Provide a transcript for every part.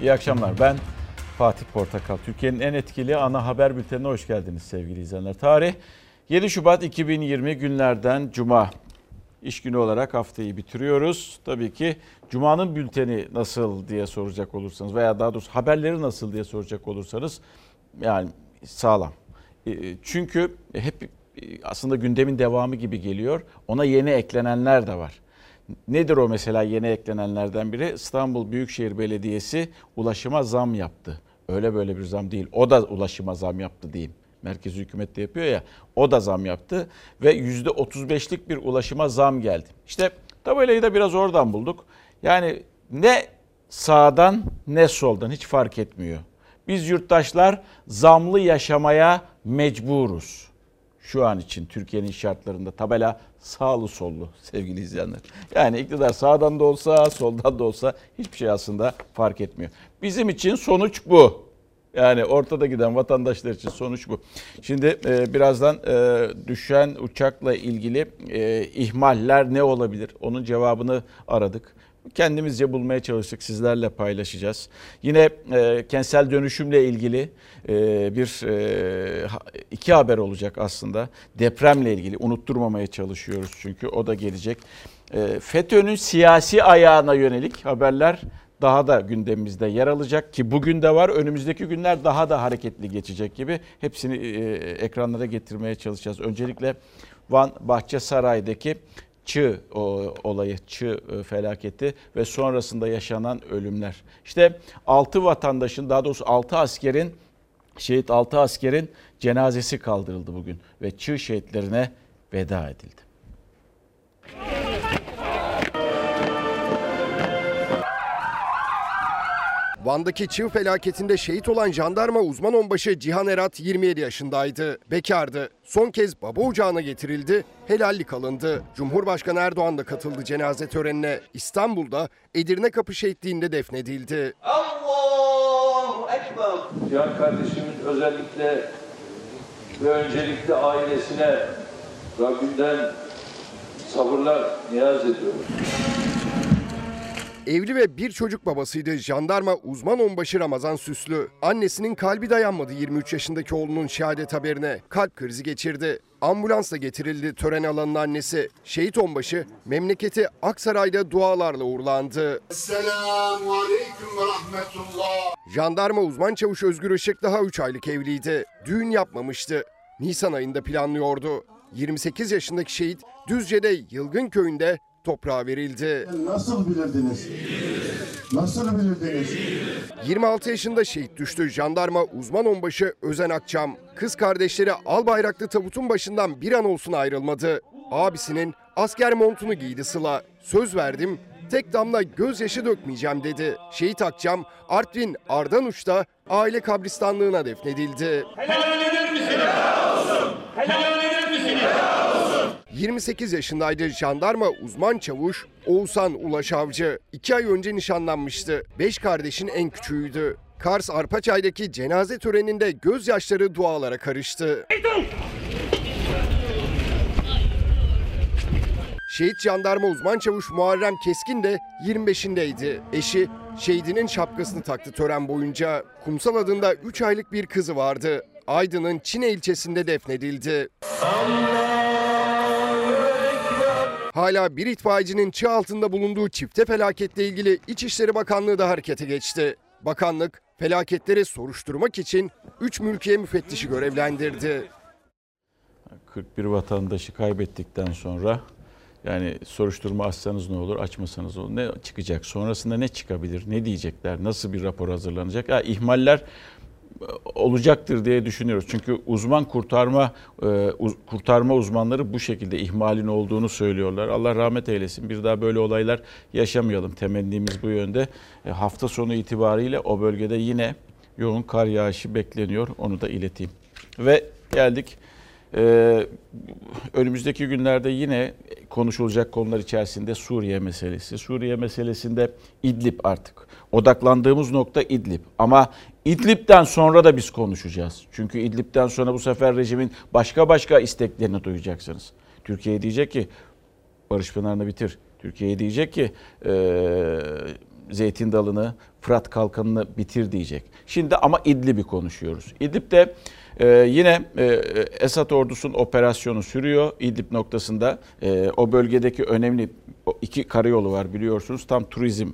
İyi akşamlar. Ben Fatih Portakal. Türkiye'nin en etkili ana haber bültenine hoş geldiniz sevgili izleyenler. Tarih 7 Şubat 2020 günlerden Cuma. İş günü olarak haftayı bitiriyoruz. Tabii ki Cuma'nın bülteni nasıl diye soracak olursanız veya daha doğrusu haberleri nasıl diye soracak olursanız yani sağlam. E, çünkü hep e, aslında gündemin devamı gibi geliyor. Ona yeni eklenenler de var. Nedir o mesela yeni eklenenlerden biri? İstanbul Büyükşehir Belediyesi ulaşıma zam yaptı. Öyle böyle bir zam değil. O da ulaşıma zam yaptı diyeyim. Merkezi hükümet de yapıyor ya. O da zam yaptı ve %35'lik bir ulaşıma zam geldi. İşte tabelayı da biraz oradan bulduk. Yani ne sağdan ne soldan hiç fark etmiyor. Biz yurttaşlar zamlı yaşamaya mecburuz. Şu an için Türkiye'nin şartlarında tabela sağlı sollu sevgili izleyenler. Yani iktidar sağdan da olsa soldan da olsa hiçbir şey aslında fark etmiyor. Bizim için sonuç bu. Yani ortada giden vatandaşlar için sonuç bu. Şimdi e, birazdan e, düşen uçakla ilgili e, ihmaller ne olabilir? Onun cevabını aradık. Kendimizce bulmaya çalıştık, sizlerle paylaşacağız. Yine e, kentsel dönüşümle ilgili e, bir e, iki haber olacak aslında. Depremle ilgili unutturmamaya çalışıyoruz çünkü o da gelecek. E, FETÖ'nün siyasi ayağına yönelik haberler daha da gündemimizde yer alacak ki bugün de var. Önümüzdeki günler daha da hareketli geçecek gibi. Hepsini e, ekranlara getirmeye çalışacağız. Öncelikle Van Bahçesaray'daki Çığ olayı, Çığ e, felaketi ve sonrasında yaşanan ölümler. İşte 6 vatandaşın daha doğrusu 6 askerin şehit 6 askerin cenazesi kaldırıldı bugün ve Çığ şehitlerine veda edildi. Van'daki çığ felaketinde şehit olan jandarma uzman onbaşı Cihan Erat 27 yaşındaydı. Bekardı. Son kez baba ocağına getirildi, helallik alındı. Cumhurbaşkanı Erdoğan da katıldı cenaze törenine. İstanbul'da Edirne Kapı şehitliğinde defnedildi. Allahu Ekber. Cihan kardeşimin özellikle ve öncelikle ailesine Rabbimden sabırlar niyaz ediyorum. Evli ve bir çocuk babasıydı jandarma uzman onbaşı Ramazan Süslü. Annesinin kalbi dayanmadı 23 yaşındaki oğlunun şehadet haberine. Kalp krizi geçirdi. Ambulansla getirildi tören alanının annesi. Şehit onbaşı memleketi Aksaray'da dualarla uğurlandı. Esselamu aleyküm ve rahmetullah. Jandarma uzman çavuş Özgür Işık daha 3 aylık evliydi. Düğün yapmamıştı. Nisan ayında planlıyordu. 28 yaşındaki şehit Düzce'de Yılgın köyünde toprağa verildi. Nasıl bilirdiniz? Nasıl bilirdiniz? 26 yaşında şehit düştü jandarma uzman onbaşı Özen Akçam. Kız kardeşleri al bayraklı tabutun başından bir an olsun ayrılmadı. Abisinin asker montunu giydi Sıla. Söz verdim tek damla gözyaşı dökmeyeceğim dedi. Şehit Akçam Artvin Ardanuç'ta aile kabristanlığına defnedildi. Helal eder misin? Helal olsun. Helal 28 yaşındaydı jandarma uzman çavuş Oğuzhan Ulaş Avcı. 2 ay önce nişanlanmıştı. 5 kardeşin en küçüğüydü. Kars Arpaçay'daki cenaze töreninde gözyaşları dualara karıştı. Şehit jandarma uzman çavuş Muharrem Keskin de 25'indeydi. Eşi şehidinin şapkasını taktı tören boyunca. Kumsal adında 3 aylık bir kızı vardı. Aydın'ın Çine ilçesinde defnedildi. Allah! Hala bir itfaiyecinin çığ altında bulunduğu çifte felaketle ilgili İçişleri Bakanlığı da harekete geçti. Bakanlık felaketleri soruşturmak için 3 mülkiye müfettişi görevlendirdi. 41 vatandaşı kaybettikten sonra yani soruşturma açsanız ne olur, açmasanız olur. Ne çıkacak? Sonrasında ne çıkabilir? Ne diyecekler? Nasıl bir rapor hazırlanacak? Ha, ihmaller olacaktır diye düşünüyoruz. Çünkü uzman kurtarma e, kurtarma uzmanları bu şekilde ihmalin olduğunu söylüyorlar. Allah rahmet eylesin. Bir daha böyle olaylar yaşamayalım. Temennimiz bu yönde. E, hafta sonu itibariyle o bölgede yine yoğun kar yağışı bekleniyor. Onu da ileteyim. Ve geldik ee, önümüzdeki günlerde yine konuşulacak konular içerisinde Suriye meselesi. Suriye meselesinde İdlib artık. Odaklandığımız nokta İdlib. Ama İdlib'den sonra da biz konuşacağız. Çünkü İdlib'den sonra bu sefer rejimin başka başka isteklerini duyacaksınız. Türkiye diyecek ki Barış Pınar'ını bitir. Türkiye diyecek ki e, Zeytin Dalı'nı, Fırat Kalkanı'nı bitir diyecek. Şimdi ama İdlib'i konuşuyoruz. İdlib'de ee, yine e, Esad ordusunun operasyonu sürüyor İdlib noktasında. E, o bölgedeki önemli iki karayolu var biliyorsunuz. Tam turizm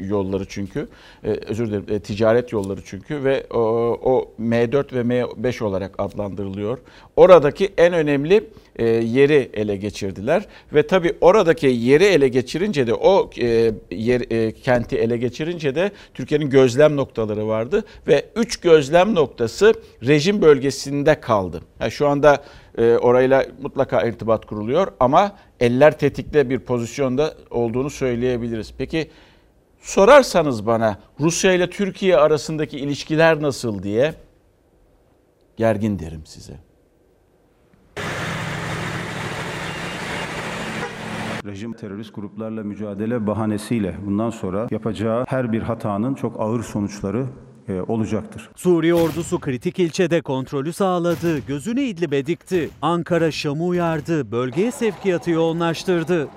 yolları çünkü. E, özür dilerim e, ticaret yolları çünkü ve o, o M4 ve M5 olarak adlandırılıyor. Oradaki en önemli e, yeri ele geçirdiler ve tabii oradaki yeri ele geçirince de o e, yer e, kenti ele geçirince de Türkiye'nin gözlem noktaları vardı ve üç gözlem noktası rejim bölgesinde kaldı. Yani şu anda e, orayla mutlaka irtibat kuruluyor ama eller tetikte bir pozisyonda olduğunu söyleyebiliriz. Peki sorarsanız bana Rusya ile Türkiye arasındaki ilişkiler nasıl diye gergin derim size. Rejim terörist gruplarla mücadele bahanesiyle bundan sonra yapacağı her bir hatanın çok ağır sonuçları e, olacaktır. Suriye ordusu kritik ilçede kontrolü sağladı, gözünü İdlib'e dikti. Ankara Şam'ı uyardı, bölgeye sevkiyatı yoğunlaştırdı.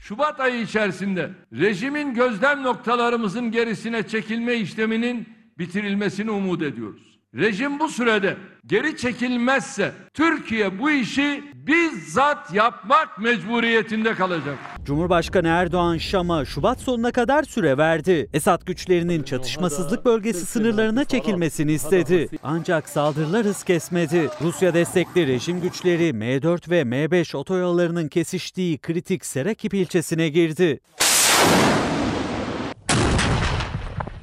Şubat ayı içerisinde rejimin gözlem noktalarımızın gerisine çekilme işleminin bitirilmesini umut ediyoruz. Rejim bu sürede geri çekilmezse Türkiye bu işi bizzat yapmak mecburiyetinde kalacak. Cumhurbaşkanı Erdoğan Şam'a Şubat sonuna kadar süre verdi. Esad güçlerinin çatışmasızlık bölgesi sınırlarına çekilmesini istedi. Ancak saldırılar hız kesmedi. Rusya destekli rejim güçleri M4 ve M5 otoyollarının kesiştiği kritik Serakip ilçesine girdi.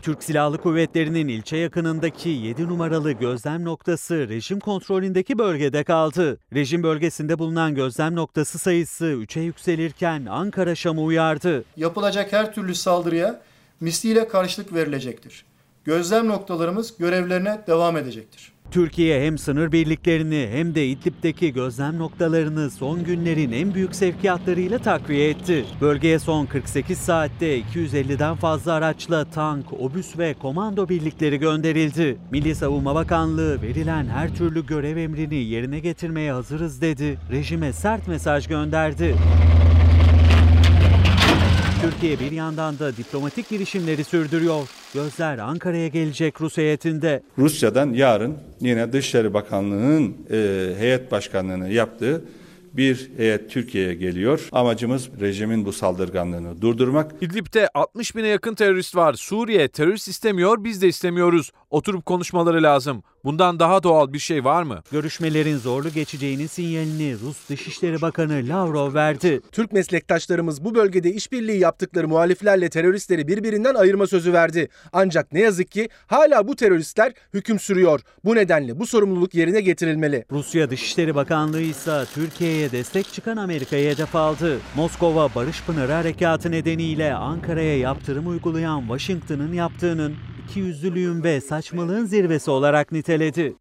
Türk Silahlı Kuvvetleri'nin ilçe yakınındaki 7 numaralı gözlem noktası rejim kontrolündeki bölgede kaldı. Rejim bölgesinde bulunan gözlem noktası sayısı 3'e yükselirken Ankara Şam'ı uyardı. Yapılacak her türlü saldırıya misliyle karşılık verilecektir. Gözlem noktalarımız görevlerine devam edecektir. Türkiye hem sınır birliklerini hem de İdlib'deki gözlem noktalarını son günlerin en büyük sevkiyatlarıyla takviye etti. Bölgeye son 48 saatte 250'den fazla araçla tank, obüs ve komando birlikleri gönderildi. Milli Savunma Bakanlığı verilen her türlü görev emrini yerine getirmeye hazırız dedi. Rejime sert mesaj gönderdi. Türkiye bir yandan da diplomatik girişimleri sürdürüyor. Gözler Ankara'ya gelecek Rus heyetinde. Rusya'dan yarın yine Dışişleri Bakanlığı'nın e, heyet başkanlığını yaptığı bir heyet Türkiye'ye geliyor. Amacımız rejimin bu saldırganlığını durdurmak. İdlib'de 60 bine yakın terörist var. Suriye terörist istemiyor, biz de istemiyoruz. Oturup konuşmaları lazım. Bundan daha doğal bir şey var mı? Görüşmelerin zorlu geçeceğinin sinyalini Rus Dışişleri Bakanı Lavrov verdi. Türk meslektaşlarımız bu bölgede işbirliği yaptıkları muhaliflerle teröristleri birbirinden ayırma sözü verdi. Ancak ne yazık ki hala bu teröristler hüküm sürüyor. Bu nedenle bu sorumluluk yerine getirilmeli. Rusya Dışişleri Bakanlığı ise Türkiye'ye destek çıkan Amerika'ya hedef aldı. Moskova Barış Pınarı Harekatı nedeniyle Ankara'ya yaptırım uygulayan Washington'ın yaptığının ikiyüzlülüğün ve saçmalığın zirvesi olarak niteledi.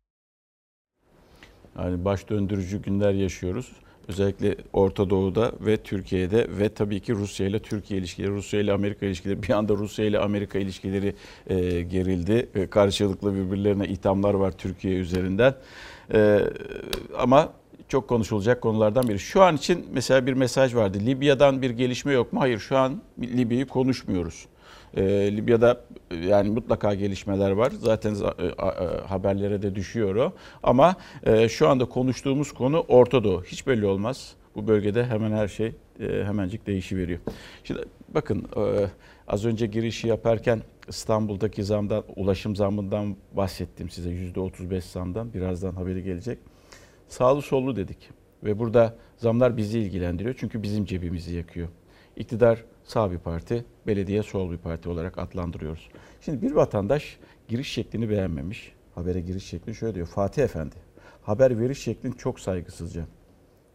Yani baş döndürücü günler yaşıyoruz. Özellikle Orta Doğu'da ve Türkiye'de ve tabii ki Rusya ile Türkiye ilişkileri, Rusya ile Amerika ilişkileri, bir anda Rusya ile Amerika ilişkileri e, gerildi. E, karşılıklı birbirlerine ithamlar var Türkiye üzerinden. E, ama çok konuşulacak konulardan biri. Şu an için mesela bir mesaj vardı. Libya'dan bir gelişme yok mu? Hayır şu an Libya'yı konuşmuyoruz. E, Libya'da yani mutlaka gelişmeler var. Zaten e, e, haberlere de düşüyor o. Ama e, şu anda konuştuğumuz konu Orta Doğu. Hiç belli olmaz. Bu bölgede hemen her şey e, hemencik değişiveriyor. Şimdi bakın e, az önce girişi yaparken İstanbul'daki zamdan, ulaşım zamından bahsettim size. %35 zamdan. Birazdan haberi gelecek. Sağlı sollu dedik. Ve burada zamlar bizi ilgilendiriyor. Çünkü bizim cebimizi yakıyor. İktidar sağ bir parti, belediye sol bir parti olarak adlandırıyoruz. Şimdi bir vatandaş giriş şeklini beğenmemiş. Habere giriş şekli şöyle diyor. Fatih Efendi, haber veriş şeklin çok saygısızca.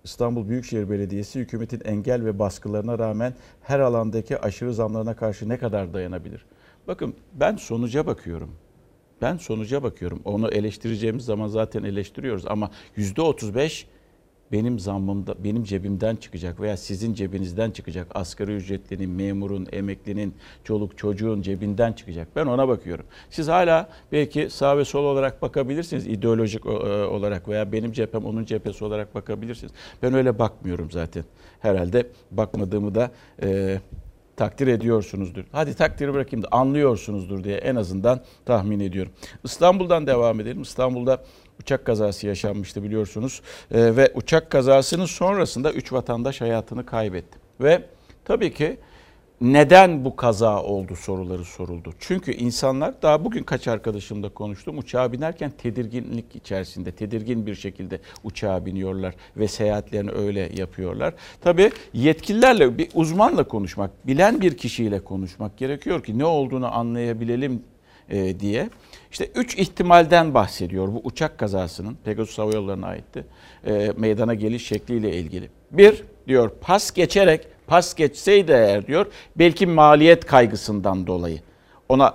İstanbul Büyükşehir Belediyesi hükümetin engel ve baskılarına rağmen her alandaki aşırı zamlarına karşı ne kadar dayanabilir? Bakın ben sonuca bakıyorum. Ben sonuca bakıyorum. Onu eleştireceğimiz zaman zaten eleştiriyoruz ama yüzde 35 benim zammımda, benim cebimden çıkacak veya sizin cebinizden çıkacak. Asgari ücretlinin, memurun, emeklinin, çoluk çocuğun cebinden çıkacak. Ben ona bakıyorum. Siz hala belki sağ ve sol olarak bakabilirsiniz. ideolojik e, olarak veya benim cephem onun cephesi olarak bakabilirsiniz. Ben öyle bakmıyorum zaten. Herhalde bakmadığımı da e, takdir ediyorsunuzdur. Hadi takdiri bırakayım da anlıyorsunuzdur diye en azından tahmin ediyorum. İstanbul'dan devam edelim. İstanbul'da uçak kazası yaşanmıştı biliyorsunuz. Ee, ve uçak kazasının sonrasında 3 vatandaş hayatını kaybetti. Ve tabii ki neden bu kaza oldu soruları soruldu. Çünkü insanlar daha bugün kaç arkadaşımla konuştum uçağa binerken tedirginlik içerisinde tedirgin bir şekilde uçağa biniyorlar ve seyahatlerini öyle yapıyorlar. Tabii yetkililerle bir uzmanla konuşmak, bilen bir kişiyle konuşmak gerekiyor ki ne olduğunu anlayabilelim e, diye. İşte üç ihtimalden bahsediyor bu uçak kazasının Pegasus Hava Yolları'na aitti. E, meydana geliş şekliyle ilgili. Bir diyor pas geçerek pas geçseydi eğer diyor belki maliyet kaygısından dolayı. Ona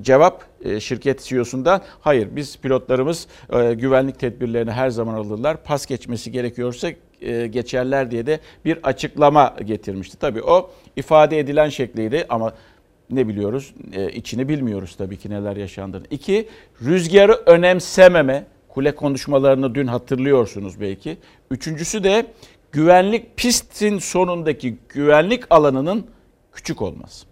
cevap e, şirket CEO'sundan hayır biz pilotlarımız e, güvenlik tedbirlerini her zaman alırlar. Pas geçmesi gerekiyorsa e, geçerler diye de bir açıklama getirmişti. Tabii o ifade edilen şekliydi ama ne biliyoruz? içini bilmiyoruz tabii ki neler yaşandığını. İki, rüzgarı önemsememe. Kule konuşmalarını dün hatırlıyorsunuz belki. Üçüncüsü de güvenlik pistin sonundaki güvenlik alanının küçük olması.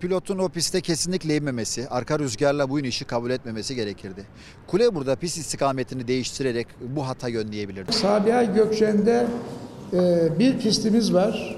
Pilotun o piste kesinlikle inmemesi, arka rüzgarla bu inişi kabul etmemesi gerekirdi. Kule burada pist istikametini değiştirerek bu hata yönleyebilirdi. Sabiha Gökçen'de e, bir pistimiz var.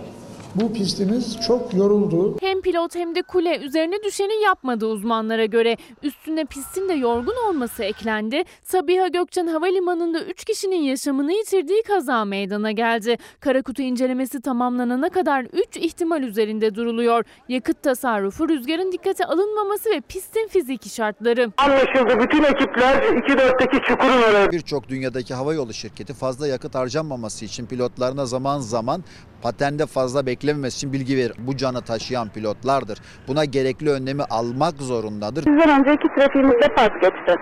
Bu pistimiz çok yoruldu. Hem pilot hem de kule üzerine düşeni yapmadı uzmanlara göre. Üstüne pistin de yorgun olması eklendi. Sabiha Gökçen Havalimanı'nda 3 kişinin yaşamını yitirdiği kaza meydana geldi. Karakutu incelemesi tamamlanana kadar 3 ihtimal üzerinde duruluyor. Yakıt tasarrufu, rüzgarın dikkate alınmaması ve pistin fiziki şartları. Anlaşıldı. Bütün ekipler 2-4'teki çukurun oraya. Birçok dünyadaki havayolu şirketi fazla yakıt harcanmaması için pilotlarına zaman zaman patende fazla beklememesi için bilgi verir. Bu canı taşıyan pilotlardır. Buna gerekli önlemi almak zorundadır. Sizden önceki trafiğimizde pas geçti.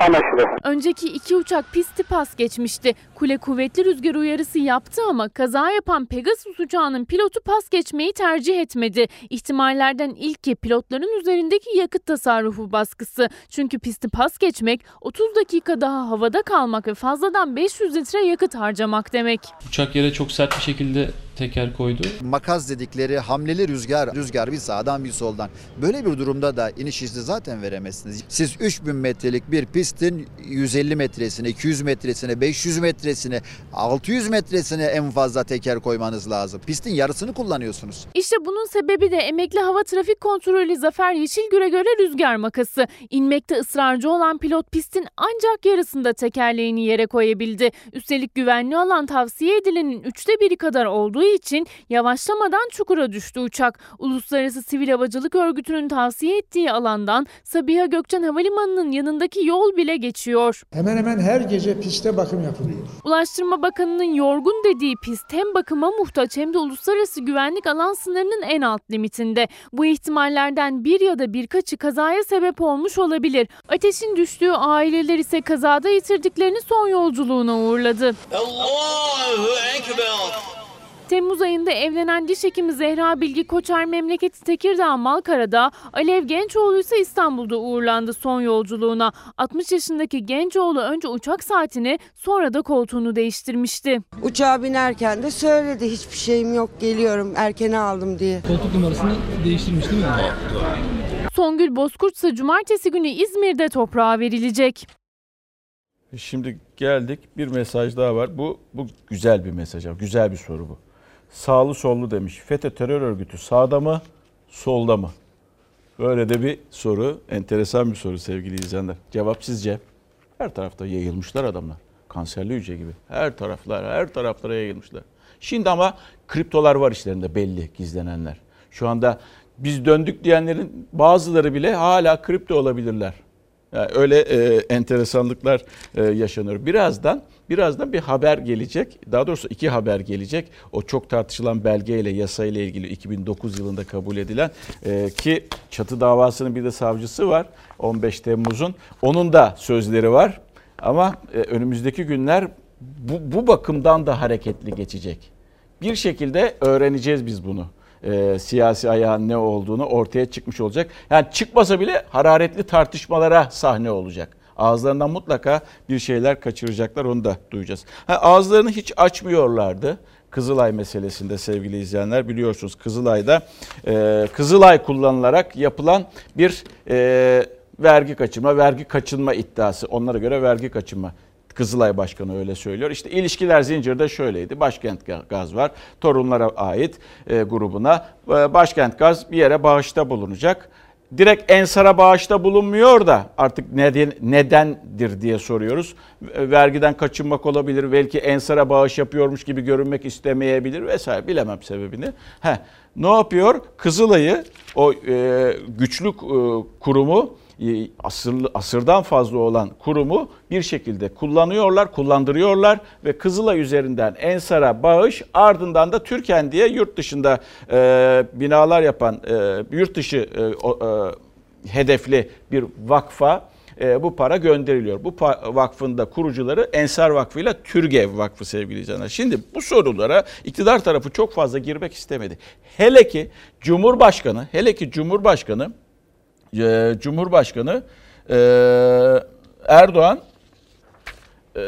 Anlaşıldı. Önceki iki uçak pisti pas geçmişti. Kule kuvvetli rüzgar uyarısı yaptı ama kaza yapan Pegasus uçağının pilotu pas geçmeyi tercih etmedi. İhtimallerden ilki pilotların üzerindeki yakıt tasarrufu baskısı. Çünkü pisti pas geçmek 30 dakika daha havada kalmak ve fazladan 500 litre yakıt harcamak demek. Uçak yere çok sert bir şekilde teker koydu. Makaz dedikleri hamleli rüzgar, rüzgar bir sağdan bir soldan. Böyle bir durumda da iniş izni zaten veremezsiniz. Siz 3000 metrelik bir pistin 150 metresine, 200 metresine, 500 metresine, 600 metresine en fazla teker koymanız lazım. Pistin yarısını kullanıyorsunuz. İşte bunun sebebi de emekli hava trafik kontrolü Zafer Yeşilgür'e göre rüzgar makası. İnmekte ısrarcı olan pilot pistin ancak yarısında tekerleğini yere koyabildi. Üstelik güvenli alan tavsiye edilenin üçte biri kadar olduğu için yavaşlamadan çukura düştü uçak. Uluslararası Sivil Havacılık Örgütü'nün tavsiye ettiği alandan Sabiha Gökçen Havalimanı'nın yanındaki yol bile geçiyor. Hemen hemen her gece piste bakım yapılıyor. Ulaştırma Bakanı'nın yorgun dediği pist hem bakıma muhtaç hem de uluslararası güvenlik alan sınırının en alt limitinde. Bu ihtimallerden bir ya da birkaçı kazaya sebep olmuş olabilir. Ateşin düştüğü aileler ise kazada yitirdiklerini son yolculuğuna uğurladı. Allahu Ekber. Temmuz ayında evlenen diş hekimi Zehra Bilgi Koçer memleketi Tekirdağ Malkara'da, Alev Gençoğlu ise İstanbul'da uğurlandı son yolculuğuna. 60 yaşındaki Gençoğlu önce uçak saatini sonra da koltuğunu değiştirmişti. Uçağa binerken de söyledi hiçbir şeyim yok geliyorum erkene aldım diye. Koltuk numarasını değiştirmiş değil mi? Songül Bozkurt ise cumartesi günü İzmir'de toprağa verilecek. Şimdi geldik bir mesaj daha var. Bu bu güzel bir mesaj. Güzel bir soru bu sağlı sollu demiş. FETÖ terör örgütü sağda mı, solda mı? Böyle de bir soru, enteresan bir soru sevgili izleyenler. Cevap sizce? Her tarafta yayılmışlar adamlar. Kanserli hücre gibi. Her taraflar, her taraflara yayılmışlar. Şimdi ama kriptolar var işlerinde belli gizlenenler. Şu anda biz döndük diyenlerin bazıları bile hala kripto olabilirler. Yani öyle e, enteresanlıklar e, yaşanıyor. Birazdan birazdan bir haber gelecek. Daha doğrusu iki haber gelecek. O çok tartışılan belgeyle, yasayla ilgili 2009 yılında kabul edilen e, ki çatı davasının bir de savcısı var 15 Temmuz'un. Onun da sözleri var. Ama e, önümüzdeki günler bu, bu bakımdan da hareketli geçecek. Bir şekilde öğreneceğiz biz bunu e, siyasi ayağın ne olduğunu ortaya çıkmış olacak. Yani çıkmasa bile hararetli tartışmalara sahne olacak. Ağızlarından mutlaka bir şeyler kaçıracaklar onu da duyacağız. Ha, ağızlarını hiç açmıyorlardı. Kızılay meselesinde sevgili izleyenler biliyorsunuz Kızılay'da e, Kızılay kullanılarak yapılan bir e, vergi kaçırma, vergi kaçınma iddiası. Onlara göre vergi kaçınma. Kızılay Başkanı öyle söylüyor. İşte ilişkiler zincirde şöyleydi. Başkent Gaz var. Torunlara ait e, grubuna. E, Başkent Gaz bir yere bağışta bulunacak. Direkt Ensar'a bağışta bulunmuyor da artık neden, nedendir diye soruyoruz. Vergiden kaçınmak olabilir. Belki Ensar'a bağış yapıyormuş gibi görünmek istemeyebilir vesaire. Bilemem sebebini. Heh, ne yapıyor? Kızılay'ı o e, güçlü e, kurumu e, asırlı, asırdan fazla olan kurumu bir şekilde kullanıyorlar, kullandırıyorlar ve Kızılay üzerinden Ensar'a bağış ardından da Türken diye yurt dışında e, binalar yapan e, yurt dışı e, e, hedefli bir vakfa e, bu para gönderiliyor. Bu vakfın da kurucuları Ensar Vakfı ile Türgev Vakfı sevgili izleyenler. Şimdi bu sorulara iktidar tarafı çok fazla girmek istemedi. Hele ki Cumhurbaşkanı, hele ki Cumhurbaşkanı e, Cumhurbaşkanı e, Erdoğan e,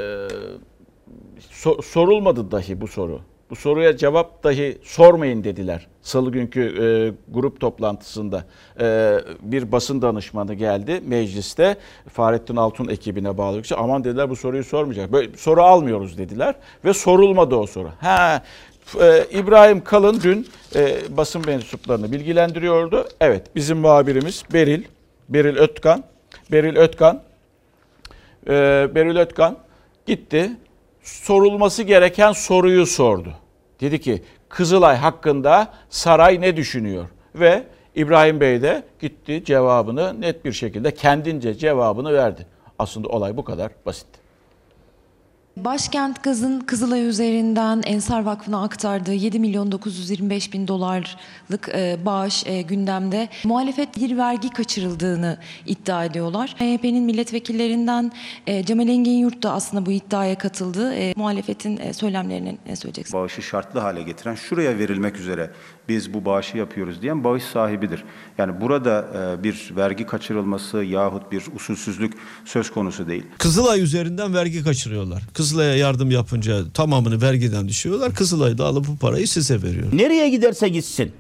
so- sorulmadı dahi bu soru. Bu soruya cevap dahi sormayın dediler. Salı günkü e, grup toplantısında e, bir basın danışmanı geldi mecliste. Fahrettin Altun ekibine bağlı. Aman dediler bu soruyu sormayacak. Böyle soru almıyoruz dediler ve sorulmadı o soru. Ha e, İbrahim Kalın dün e, basın mensuplarını bilgilendiriyordu. Evet bizim muhabirimiz Beril, Beril Ötkan, Beril Ötkan, e, Beril Ötkan gitti sorulması gereken soruyu sordu. Dedi ki Kızılay hakkında saray ne düşünüyor? Ve İbrahim Bey de gitti cevabını net bir şekilde kendince cevabını verdi. Aslında olay bu kadar basit. Başkent Gaz'ın Kızılay üzerinden Ensar Vakfı'na aktardığı 7 milyon 925 bin dolarlık e, bağış e, gündemde. Muhalefet bir vergi kaçırıldığını iddia ediyorlar. MHP'nin milletvekillerinden e, Cemal Engin Yurt da aslında bu iddiaya katıldı. E, muhalefetin e, söylemlerinin ne söyleyeceksiniz? Bağışı şartlı hale getiren, şuraya verilmek üzere biz bu bağışı yapıyoruz diyen bağış sahibidir. Yani burada e, bir vergi kaçırılması yahut bir usulsüzlük söz konusu değil. Kızılay üzerinden vergi kaçırıyorlar. Kızılay'a yardım yapınca tamamını vergiden düşüyorlar. Kızılay da alıp bu parayı size veriyor. Nereye giderse gitsin.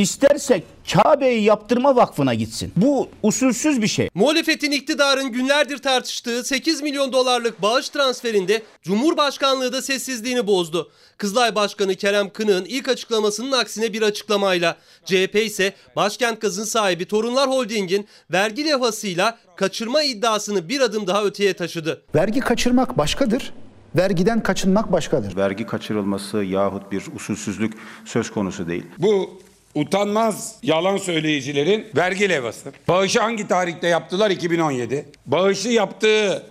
İsterse Kabe'yi yaptırma vakfına gitsin. Bu usulsüz bir şey. Muhalefetin iktidarın günlerdir tartıştığı 8 milyon dolarlık bağış transferinde Cumhurbaşkanlığı da sessizliğini bozdu. Kızılay Başkanı Kerem Kınık'ın ilk açıklamasının aksine bir açıklamayla CHP ise Başkent Gaz'ın sahibi Torunlar Holding'in vergi levhasıyla kaçırma iddiasını bir adım daha öteye taşıdı. Vergi kaçırmak başkadır. Vergiden kaçınmak başkadır. Vergi kaçırılması yahut bir usulsüzlük söz konusu değil. Bu utanmaz yalan söyleyicilerin vergi levhası. Bağışı hangi tarihte yaptılar? 2017. Bağışı yaptığı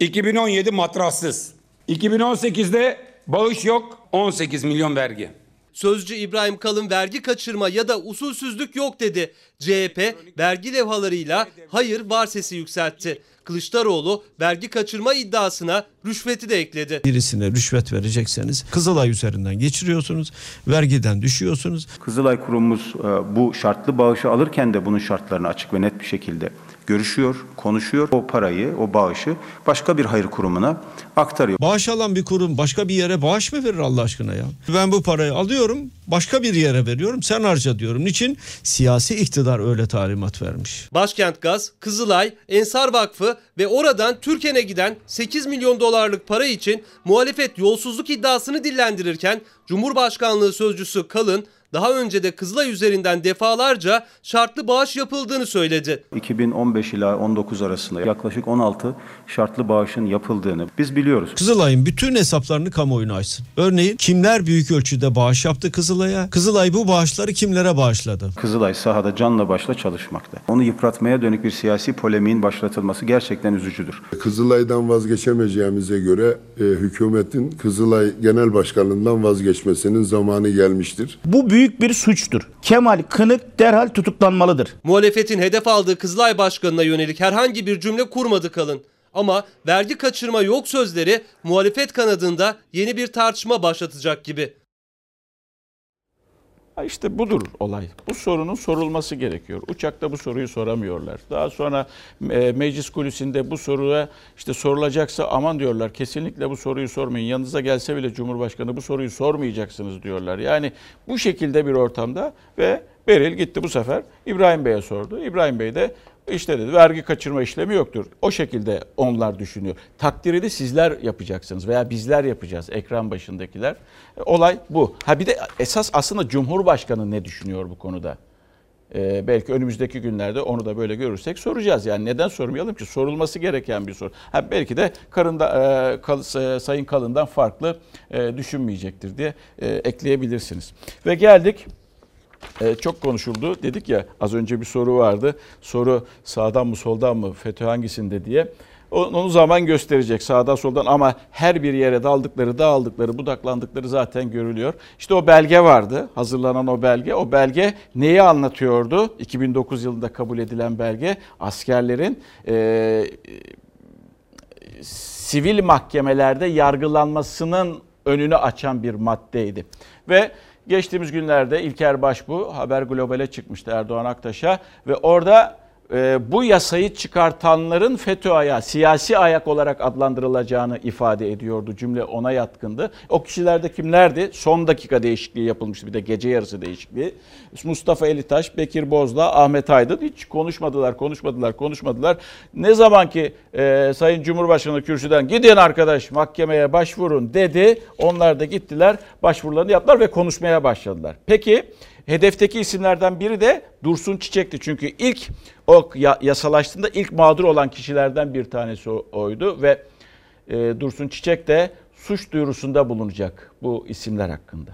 2017 matrassız. 2018'de bağış yok 18 milyon vergi. Sözcü İbrahim Kalın vergi kaçırma ya da usulsüzlük yok dedi. CHP vergi levhalarıyla hayır var sesi yükseltti. Kılıçdaroğlu vergi kaçırma iddiasına rüşveti de ekledi. Birisine rüşvet verecekseniz Kızılay üzerinden geçiriyorsunuz. Vergiden düşüyorsunuz. Kızılay kurumumuz e, bu şartlı bağışı alırken de bunun şartlarını açık ve net bir şekilde görüşüyor, konuşuyor. O parayı, o bağışı başka bir hayır kurumuna aktarıyor. Bağış alan bir kurum başka bir yere bağış mı verir Allah aşkına ya? Ben bu parayı alıyorum, başka bir yere veriyorum, sen harca diyorum. Niçin? Siyasi iktidar öyle talimat vermiş. Başkent Gaz, Kızılay, Ensar Vakfı ve oradan Türken'e giden 8 milyon dolarlık para için muhalefet yolsuzluk iddiasını dillendirirken Cumhurbaşkanlığı sözcüsü Kalın daha önce de Kızılay üzerinden defalarca şartlı bağış yapıldığını söyledi. 2015 ila 19 arasında yaklaşık 16 şartlı bağışın yapıldığını biz biliyoruz. Kızılay'ın bütün hesaplarını kamuoyuna açsın. Örneğin kimler büyük ölçüde bağış yaptı Kızılay'a? Kızılay bu bağışları kimlere bağışladı? Kızılay sahada canla başla çalışmakta. Onu yıpratmaya dönük bir siyasi polemiğin başlatılması gerçekten üzücüdür. Kızılay'dan vazgeçemeyeceğimize göre e, hükümetin Kızılay Genel Başkanlığından vazgeçmesinin zamanı gelmiştir. Bu büyük bir suçtur. Kemal Kınık derhal tutuklanmalıdır. Muhalefetin hedef aldığı Kızılay Başkanı'na yönelik herhangi bir cümle kurmadı Kalın. Ama vergi kaçırma yok sözleri muhalefet kanadında yeni bir tartışma başlatacak gibi. İşte budur olay. Bu sorunun sorulması gerekiyor. Uçakta bu soruyu soramıyorlar. Daha sonra e, meclis kulisinde bu soruya işte sorulacaksa aman diyorlar kesinlikle bu soruyu sormayın. Yanınıza gelse bile Cumhurbaşkanı bu soruyu sormayacaksınız diyorlar. Yani bu şekilde bir ortamda ve Beril gitti bu sefer İbrahim Bey'e sordu. İbrahim Bey de işte dedi vergi kaçırma işlemi yoktur. O şekilde onlar düşünüyor. Takdiri de sizler yapacaksınız veya bizler yapacağız ekran başındakiler. Olay bu. Ha bir de esas aslında Cumhurbaşkanı ne düşünüyor bu konuda? Ee, belki önümüzdeki günlerde onu da böyle görürsek soracağız. Yani neden sormayalım ki? Sorulması gereken bir soru. Ha belki de karında e, kal, e, Sayın Kalın'dan farklı e, düşünmeyecektir diye e, ekleyebilirsiniz. Ve geldik ee, çok konuşuldu. Dedik ya az önce bir soru vardı. Soru sağdan mı soldan mı FETÖ hangisinde diye. Onu zaman gösterecek sağdan soldan ama her bir yere daldıkları, dağıldıkları, budaklandıkları zaten görülüyor. İşte o belge vardı, hazırlanan o belge. O belge neyi anlatıyordu? 2009 yılında kabul edilen belge askerlerin e, sivil mahkemelerde yargılanmasının önünü açan bir maddeydi. Ve Geçtiğimiz günlerde İlker Başbu Haber Global'e çıkmıştı Erdoğan Aktaş'a ve orada e, bu yasayı çıkartanların FETÖ siyasi ayak olarak adlandırılacağını ifade ediyordu. Cümle ona yatkındı. O kişiler de kimlerdi? Son dakika değişikliği yapılmıştı bir de gece yarısı değişikliği. Mustafa Elitaş, Bekir Bozdağ, Ahmet Aydın hiç konuşmadılar, konuşmadılar, konuşmadılar. Ne zaman ki e, Sayın Cumhurbaşkanı kürsüden gidin arkadaş mahkemeye başvurun dedi. Onlar da gittiler, başvurularını yaptılar ve konuşmaya başladılar. Peki Hedefteki isimlerden biri de Dursun Çiçek'ti. Çünkü ilk o yasalaştığında ilk mağdur olan kişilerden bir tanesi oydu ve e, Dursun Çiçek de suç duyurusunda bulunacak bu isimler hakkında.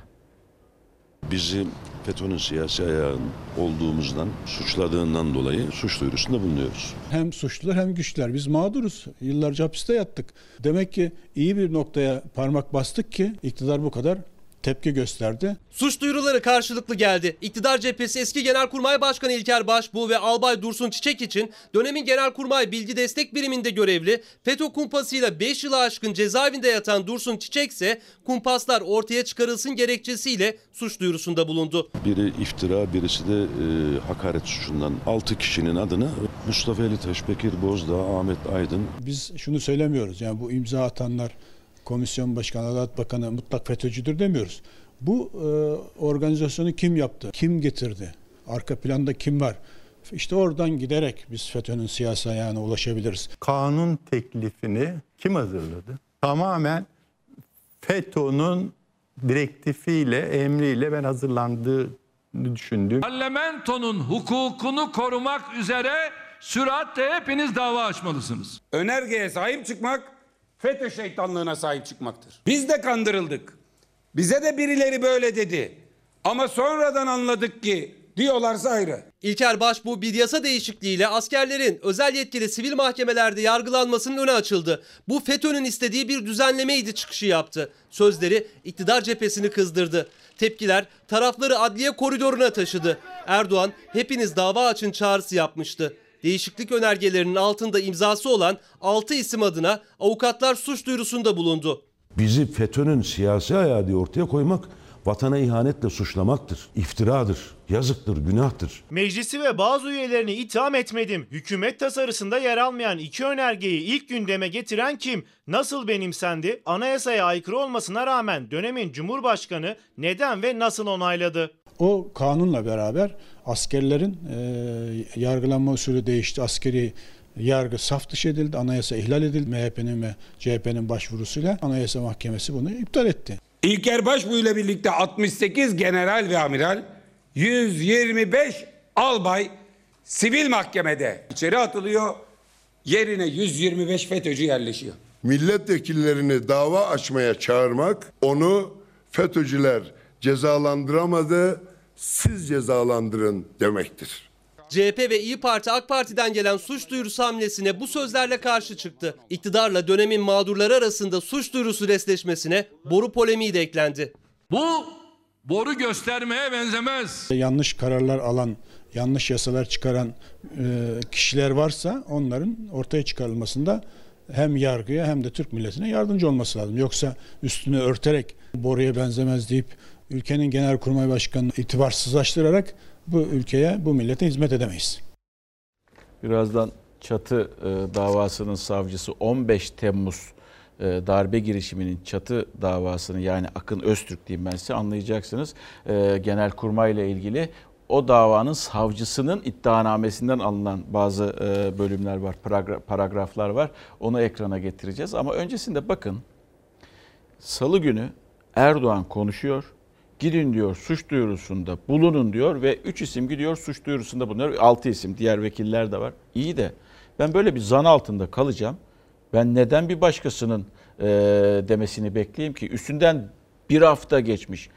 Bizi FETÖ'nün siyasi ayağın olduğumuzdan, suçladığından dolayı suç duyurusunda bulunuyoruz. Hem suçlular hem güçler. Biz mağduruz. Yıllarca hapiste yattık. Demek ki iyi bir noktaya parmak bastık ki iktidar bu kadar tepki gösterdi. Suç duyuruları karşılıklı geldi. İktidar cephesi eski Genelkurmay Başkanı İlker Başbuğ ve Albay Dursun Çiçek için dönemin Genelkurmay Bilgi Destek Biriminde görevli FETÖ kumpasıyla 5 yılı aşkın cezaevinde yatan Dursun Çiçek ise kumpaslar ortaya çıkarılsın gerekçesiyle suç duyurusunda bulundu. Biri iftira, birisi de e, hakaret suçundan 6 kişinin adını Mustafa Elitaş, Bekir Bozdağ, Ahmet Aydın. Biz şunu söylemiyoruz yani bu imza atanlar komisyon başkanı, Adalet Bakanı mutlak FETÖ'cüdür demiyoruz. Bu e, organizasyonu kim yaptı? Kim getirdi? Arka planda kim var? İşte oradan giderek biz FETÖ'nün siyasi ayağına ulaşabiliriz. Kanun teklifini kim hazırladı? Tamamen FETÖ'nün direktifiyle, emriyle ben hazırlandığı düşündüm. Parlamentonun hukukunu korumak üzere süratle hepiniz dava açmalısınız. Önergeye sahip çıkmak FETÖ şeytanlığına sahip çıkmaktır. Biz de kandırıldık. Bize de birileri böyle dedi. Ama sonradan anladık ki diyorlarsa ayrı. İlker Başbuğ bir yasa değişikliğiyle askerlerin özel yetkili sivil mahkemelerde yargılanmasının önü açıldı. Bu FETÖ'nün istediği bir düzenlemeydi çıkışı yaptı. Sözleri iktidar cephesini kızdırdı. Tepkiler tarafları adliye koridoruna taşıdı. Erdoğan hepiniz dava açın çağrısı yapmıştı. Değişiklik önergelerinin altında imzası olan 6 isim adına avukatlar suç duyurusunda bulundu. Bizi FETÖ'nün siyasi ayağı diye ortaya koymak vatana ihanetle suçlamaktır, iftiradır, yazıktır, günahtır. Meclisi ve bazı üyelerini itham etmedim. Hükümet tasarısında yer almayan iki önergeyi ilk gündeme getiren kim? Nasıl benimsendi? Anayasaya aykırı olmasına rağmen dönemin Cumhurbaşkanı neden ve nasıl onayladı? O kanunla beraber askerlerin e, yargılanma usulü değişti. Askeri yargı saf dışı edildi. Anayasa ihlal edildi. MHP'nin ve CHP'nin başvurusuyla Anayasa Mahkemesi bunu iptal etti. İlker Başbuğ ile birlikte 68 general ve amiral, 125 albay sivil mahkemede içeri atılıyor. Yerine 125 FETÖ'cü yerleşiyor. Milletvekillerini dava açmaya çağırmak onu FETÖ'cüler cezalandıramadı, siz cezalandırın demektir. CHP ve İyi Parti AK Parti'den gelen suç duyurusu hamlesine bu sözlerle karşı çıktı. İktidarla dönemin mağdurları arasında suç duyurusu resleşmesine boru polemiği de eklendi. Bu boru göstermeye benzemez. Yanlış kararlar alan, yanlış yasalar çıkaran e, kişiler varsa onların ortaya çıkarılmasında hem yargıya hem de Türk milletine yardımcı olması lazım. Yoksa üstünü örterek boruya benzemez deyip ülkenin genelkurmay başkanını itibarsızlaştırarak bu ülkeye, bu millete hizmet edemeyiz. Birazdan çatı e, davasının savcısı 15 Temmuz e, darbe girişiminin çatı davasını yani Akın Öztürk diyeyim ben size anlayacaksınız. E, Genelkurmay ile ilgili o davanın savcısının iddianamesinden alınan bazı e, bölümler var, paragra- paragraflar var. Onu ekrana getireceğiz ama öncesinde bakın Salı günü Erdoğan konuşuyor. Gidin diyor suç duyurusunda bulunun diyor ve 3 isim gidiyor suç duyurusunda bulunuyor. 6 isim diğer vekiller de var. İyi de ben böyle bir zan altında kalacağım. Ben neden bir başkasının e, demesini bekleyeyim ki? Üstünden bir hafta geçmiş.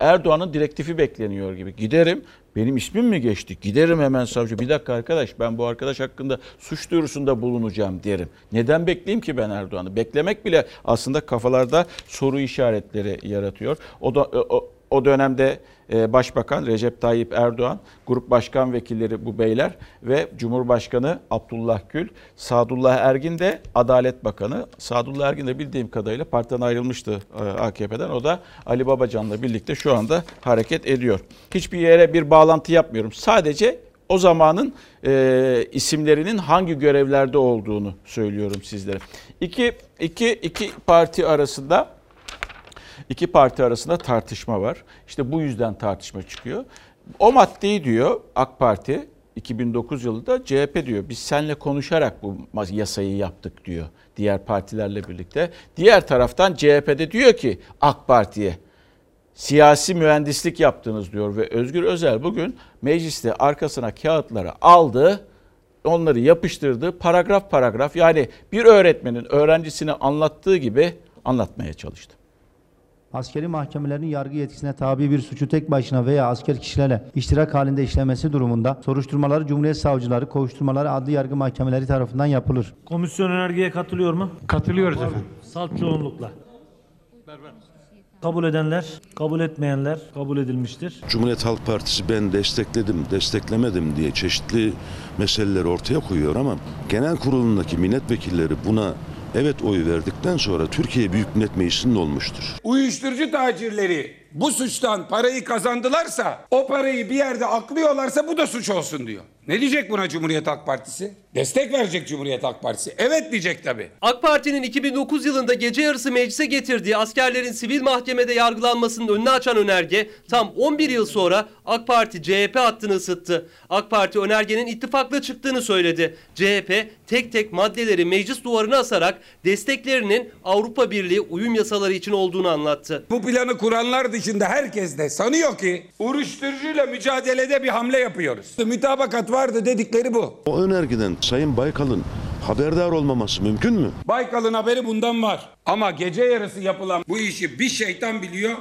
Erdoğan'ın direktifi bekleniyor gibi. Giderim. Benim ismim mi geçti? Giderim hemen savcı. Bir dakika arkadaş ben bu arkadaş hakkında suç duyurusunda bulunacağım derim. Neden bekleyeyim ki ben Erdoğan'ı? Beklemek bile aslında kafalarda soru işaretleri yaratıyor. O da o, o dönemde e, Başbakan Recep Tayyip Erdoğan, grup başkan vekilleri bu beyler ve Cumhurbaşkanı Abdullah Gül, Sadullah Ergin de Adalet Bakanı. Sadullah Ergin de bildiğim kadarıyla partiden ayrılmıştı e, AKP'den. O da Ali Babacan'la birlikte şu anda hareket ediyor. Hiçbir yere bir bağlantı yapmıyorum. Sadece o zamanın e, isimlerinin hangi görevlerde olduğunu söylüyorum sizlere. İki, iki, iki parti arasında İki parti arasında tartışma var. İşte bu yüzden tartışma çıkıyor. O maddeyi diyor AK Parti 2009 yılında CHP diyor biz seninle konuşarak bu yasayı yaptık diyor diğer partilerle birlikte. Diğer taraftan CHP'de diyor ki AK Parti'ye siyasi mühendislik yaptınız diyor ve Özgür Özel bugün mecliste arkasına kağıtları aldı onları yapıştırdı paragraf paragraf yani bir öğretmenin öğrencisine anlattığı gibi anlatmaya çalıştı. Askeri mahkemelerin yargı yetkisine tabi bir suçu tek başına veya asker kişilerle iştirak halinde işlemesi durumunda soruşturmaları Cumhuriyet Savcıları, kovuşturmaları adli yargı mahkemeleri tarafından yapılır. Komisyon önergeye katılıyor mu? Katılıyoruz efendim. Salt çoğunlukla. Kabul edenler, kabul etmeyenler kabul edilmiştir. Cumhuriyet Halk Partisi ben destekledim, desteklemedim diye çeşitli meseleleri ortaya koyuyor ama genel kurulundaki milletvekilleri buna evet oy verdikten sonra Türkiye Büyük Millet Meclisi'nde olmuştur. Uyuşturucu tacirleri bu suçtan parayı kazandılarsa, o parayı bir yerde aklıyorlarsa bu da suç olsun diyor. Ne diyecek buna Cumhuriyet Halk Partisi? Destek verecek Cumhuriyet Halk Partisi. Evet diyecek tabii. AK Parti'nin 2009 yılında gece yarısı meclise getirdiği askerlerin sivil mahkemede yargılanmasının önünü açan önerge tam 11 yıl sonra AK Parti CHP hattını ısıttı. AK Parti önergenin ittifakla çıktığını söyledi. CHP tek tek maddeleri meclis duvarına asarak desteklerinin Avrupa Birliği uyum yasaları için olduğunu anlattı. Bu planı kuranlar dışında herkes de sanıyor ki uyuşturucuyla mücadelede bir hamle yapıyoruz. Mütabakat vardı dedikleri bu. O önergeden Sayın Baykal'ın haberdar olmaması mümkün mü? Baykal'ın haberi bundan var. Ama gece yarısı yapılan bu işi bir şeytan biliyor,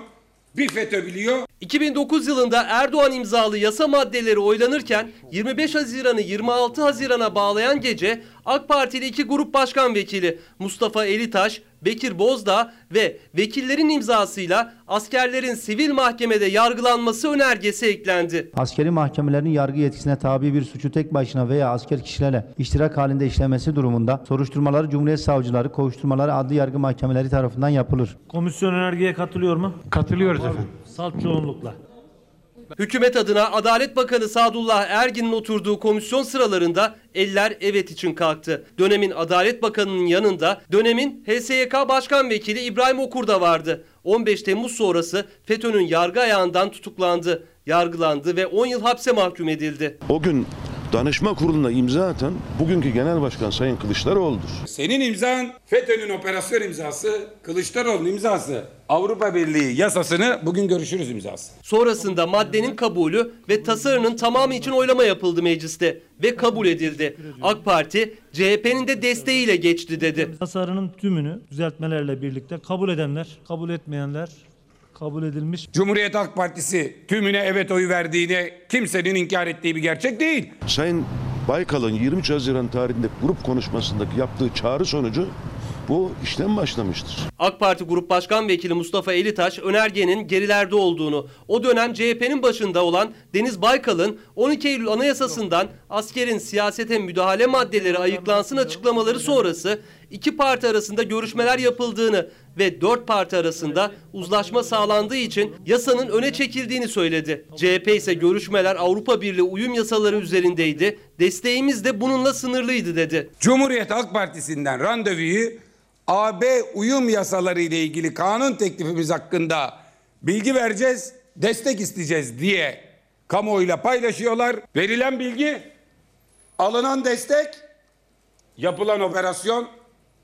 bir FETÖ biliyor. 2009 yılında Erdoğan imzalı yasa maddeleri oylanırken 25 Haziran'ı 26 Haziran'a bağlayan gece AK Partili iki grup başkan vekili Mustafa Elitaş, Bekir Bozdağ ve vekillerin imzasıyla askerlerin sivil mahkemede yargılanması önergesi eklendi. Askeri mahkemelerin yargı yetkisine tabi bir suçu tek başına veya asker kişilerle iştirak halinde işlemesi durumunda soruşturmaları Cumhuriyet Savcıları, kovuşturmaları adli yargı mahkemeleri tarafından yapılır. Komisyon önergeye katılıyor mu? Katılıyoruz efendim. Salt çoğunlukla. Hükümet adına Adalet Bakanı Sadullah Ergin'in oturduğu komisyon sıralarında eller evet için kalktı. Dönemin Adalet Bakanı'nın yanında dönemin HSYK Başkan Vekili İbrahim Okur da vardı. 15 Temmuz sonrası FETÖ'nün yargı ayağından tutuklandı, yargılandı ve 10 yıl hapse mahkum edildi. O gün danışma kuruluna imza atan bugünkü genel başkan Sayın Kılıçdaroğlu'dur. Senin imzan FETÖ'nün operasyon imzası, Kılıçdaroğlu'nun imzası, Avrupa Birliği yasasını bugün görüşürüz imzası. Sonrasında maddenin kabulü ve tasarının tamamı için oylama yapıldı mecliste ve kabul edildi. AK Parti CHP'nin de desteğiyle geçti dedi. Tasarının tümünü düzeltmelerle birlikte kabul edenler, kabul etmeyenler kabul edilmiş. Cumhuriyet Halk Partisi tümüne evet oyu verdiğini kimsenin inkar ettiği bir gerçek değil. Sayın Baykal'ın 23 Haziran tarihinde grup konuşmasındaki yaptığı çağrı sonucu bu işlem başlamıştır. AK Parti Grup Başkan Vekili Mustafa Elitaş önergenin gerilerde olduğunu, o dönem CHP'nin başında olan Deniz Baykal'ın 12 Eylül Anayasası'ndan askerin siyasete müdahale maddeleri ayıklansın açıklamaları sonrası iki parti arasında görüşmeler yapıldığını ve dört parti arasında uzlaşma sağlandığı için yasanın öne çekildiğini söyledi. CHP ise görüşmeler Avrupa Birliği uyum yasaları üzerindeydi. Desteğimiz de bununla sınırlıydı dedi. Cumhuriyet Halk Partisi'nden randevuyu AB uyum yasaları ile ilgili kanun teklifimiz hakkında bilgi vereceğiz, destek isteyeceğiz diye kamuoyuyla paylaşıyorlar. Verilen bilgi, alınan destek, yapılan operasyon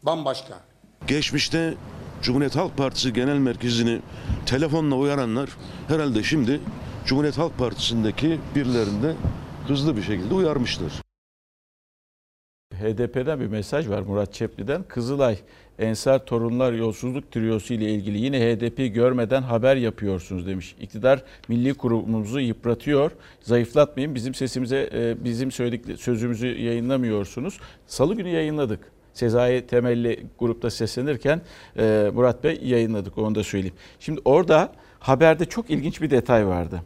bambaşka. Geçmişte Cumhuriyet Halk Partisi Genel Merkezi'ni telefonla uyaranlar herhalde şimdi Cumhuriyet Halk Partisi'ndeki birilerinde hızlı bir şekilde uyarmışlar. HDP'den bir mesaj var Murat Çepli'den. Kızılay Ensar Torunlar Yolsuzluk Triyosu ile ilgili yine HDP'yi görmeden haber yapıyorsunuz demiş. İktidar milli kurumumuzu yıpratıyor. Zayıflatmayın. Bizim sesimize e, bizim söyledik sözümüzü yayınlamıyorsunuz. Salı günü yayınladık. Sezai temelli grupta seslenirken e, Murat Bey yayınladık onu da söyleyeyim. Şimdi orada haberde çok ilginç bir detay vardı.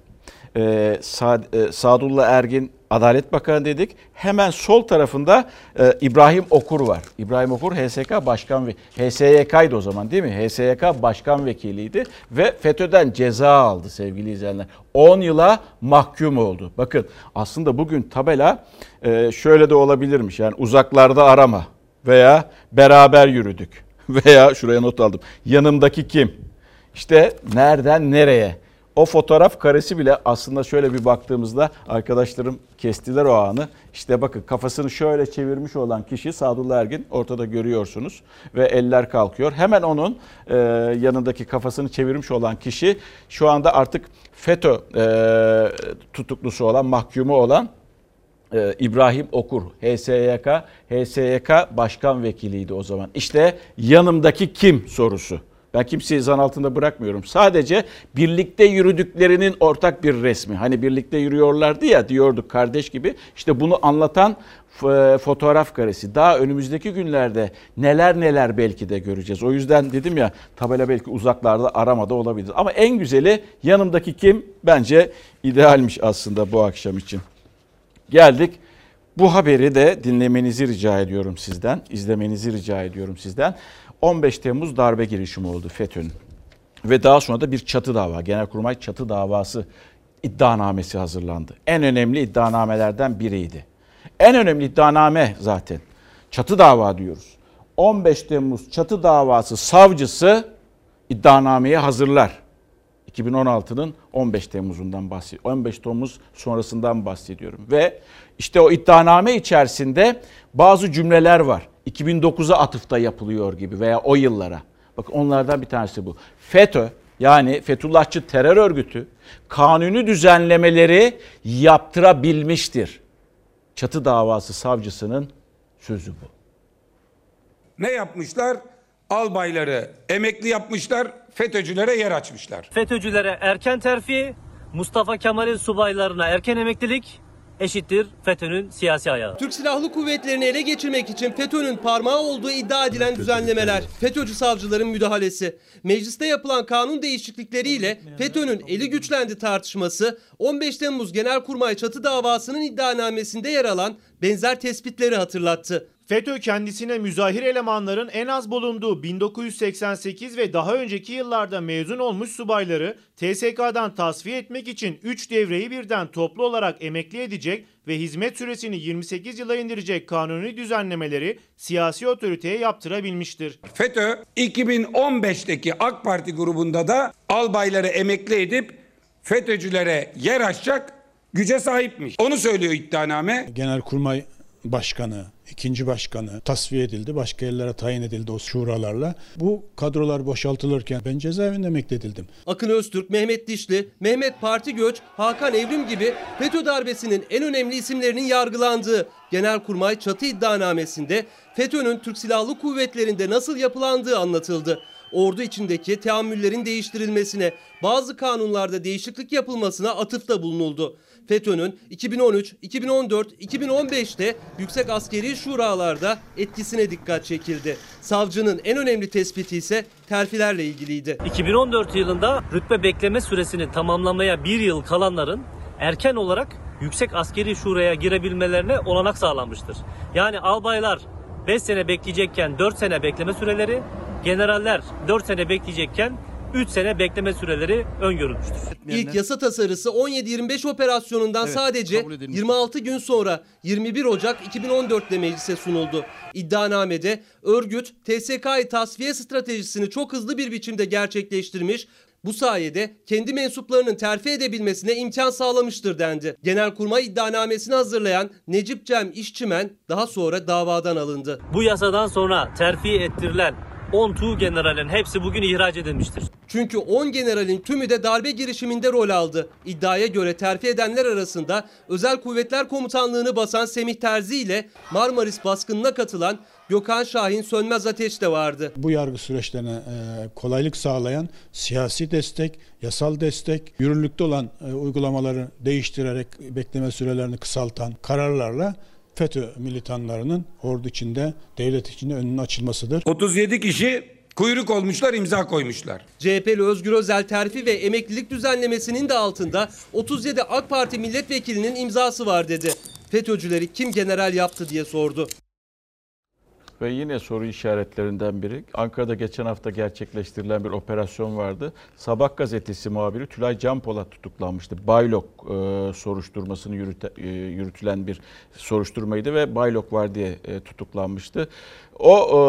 E, Sad, e, Sadullah Ergin Adalet Bakanı dedik. Hemen sol tarafında e, İbrahim Okur var. İbrahim Okur HSK Başkan ve HSYK'ydı o zaman değil mi? HSYK Başkan Vekiliydi ve FETÖ'den ceza aldı sevgili izleyenler. 10 yıla mahkum oldu. Bakın aslında bugün tabela e, şöyle de olabilirmiş. Yani uzaklarda arama veya beraber yürüdük veya şuraya not aldım. Yanımdaki kim? İşte nereden nereye? O fotoğraf karesi bile aslında şöyle bir baktığımızda arkadaşlarım kestiler o anı. İşte bakın kafasını şöyle çevirmiş olan kişi Sadullah Ergin ortada görüyorsunuz ve eller kalkıyor. Hemen onun e, yanındaki kafasını çevirmiş olan kişi şu anda artık FETÖ e, tutuklusu olan, mahkumu olan e, İbrahim Okur, HSYK, HSYK Başkan Vekiliydi o zaman. İşte yanımdaki kim sorusu. Ben kimseyi zan altında bırakmıyorum. Sadece birlikte yürüdüklerinin ortak bir resmi. Hani birlikte yürüyorlardı ya diyorduk kardeş gibi. İşte bunu anlatan fotoğraf karesi. Daha önümüzdeki günlerde neler neler belki de göreceğiz. O yüzden dedim ya tabela belki uzaklarda aramada olabilir. Ama en güzeli yanımdaki kim bence idealmiş aslında bu akşam için. Geldik. Bu haberi de dinlemenizi rica ediyorum sizden, izlemenizi rica ediyorum sizden. 15 Temmuz darbe girişimi oldu FETÖ'nün. Ve daha sonra da bir çatı dava, Genelkurmay çatı davası iddianamesi hazırlandı. En önemli iddianamelerden biriydi. En önemli iddianame zaten. Çatı dava diyoruz. 15 Temmuz çatı davası savcısı iddianameyi hazırlar. 2016'nın 15 Temmuz'undan bahsediyorum. 15 Temmuz sonrasından bahsediyorum. Ve işte o iddianame içerisinde bazı cümleler var. 2009'a atıfta yapılıyor gibi veya o yıllara. Bakın onlardan bir tanesi bu. FETÖ yani Fethullahçı terör örgütü kanuni düzenlemeleri yaptırabilmiştir. Çatı davası savcısının sözü bu. Ne yapmışlar? Albayları emekli yapmışlar, FETÖ'cülere yer açmışlar. FETÖ'cülere erken terfi, Mustafa Kemal'in subaylarına erken emeklilik, eşittir FETÖ'nün siyasi ayağı. Türk Silahlı Kuvvetleri'ni ele geçirmek için FETÖ'nün parmağı olduğu iddia edilen düzenlemeler, FETÖ'cü savcıların müdahalesi, mecliste yapılan kanun değişiklikleriyle FETÖ'nün eli güçlendi tartışması, 15 Temmuz Genelkurmay çatı davasının iddianamesinde yer alan benzer tespitleri hatırlattı. FETÖ kendisine müzahir elemanların en az bulunduğu 1988 ve daha önceki yıllarda mezun olmuş subayları TSK'dan tasfiye etmek için 3 devreyi birden toplu olarak emekli edecek ve hizmet süresini 28 yıla indirecek kanuni düzenlemeleri siyasi otoriteye yaptırabilmiştir. FETÖ 2015'teki AK Parti grubunda da albayları emekli edip FETÖ'cülere yer açacak güce sahipmiş. Onu söylüyor iddianame. Genelkurmay Başkanı, ikinci başkanı tasfiye edildi. Başka yerlere tayin edildi o şuralarla. Bu kadrolar boşaltılırken ben cezaevinde emekledildim. Akın Öztürk, Mehmet Dişli, Mehmet Parti Göç, Hakan Evrim gibi FETÖ darbesinin en önemli isimlerinin yargılandığı Genelkurmay çatı iddianamesinde FETÖ'nün Türk Silahlı Kuvvetleri'nde nasıl yapılandığı anlatıldı. Ordu içindeki teamüllerin değiştirilmesine, bazı kanunlarda değişiklik yapılmasına atıfta bulunuldu. FETÖ'nün 2013, 2014, 2015'te yüksek askeri şuralarda etkisine dikkat çekildi. Savcının en önemli tespiti ise terfilerle ilgiliydi. 2014 yılında rütbe bekleme süresini tamamlamaya bir yıl kalanların erken olarak yüksek askeri şuraya girebilmelerine olanak sağlanmıştır. Yani albaylar 5 sene bekleyecekken 4 sene bekleme süreleri, generaller 4 sene bekleyecekken 3 sene bekleme süreleri öngörülmüştür. İlk yasa tasarısı 17-25 operasyonundan Evet, sadece kabul edilmiş. 26 gün sonra 21 Ocak 2014'te meclise sunuldu. İddianamede örgüt TSK'yı tasfiye stratejisini çok hızlı bir biçimde gerçekleştirmiş, bu sayede kendi mensuplarının terfi edebilmesine imkan sağlamıştır dendi. Genelkurmay iddianamesini hazırlayan Necip Cem İşçimen daha sonra davadan alındı. Bu yasadan sonra terfi ettirilen 10 tuğ generalin hepsi bugün ihraç edilmiştir. Çünkü 10 generalin tümü de darbe girişiminde rol aldı. İddiaya göre terfi edenler arasında Özel Kuvvetler Komutanlığı'nı basan Semih Terzi ile Marmaris baskınına katılan Gökhan Şahin Sönmez Ateş de vardı. Bu yargı süreçlerine e, kolaylık sağlayan siyasi destek, yasal destek, yürürlükte olan e, uygulamaları değiştirerek bekleme sürelerini kısaltan kararlarla FETÖ militanlarının ordu içinde, devlet içinde önünün açılmasıdır. 37 kişi kuyruk olmuşlar imza koymuşlar. CHP'li Özgür Özel terfi ve emeklilik düzenlemesinin de altında 37 AK Parti milletvekilinin imzası var dedi. FETÖ'cüleri kim general yaptı diye sordu. Ve yine soru işaretlerinden biri. Ankara'da geçen hafta gerçekleştirilen bir operasyon vardı. Sabah gazetesi muhabiri Tülay Canpolat tutuklanmıştı. Baylok e, soruşturmasını yürüte, e, yürütülen bir soruşturmaydı ve Baylok var diye e, tutuklanmıştı. O e,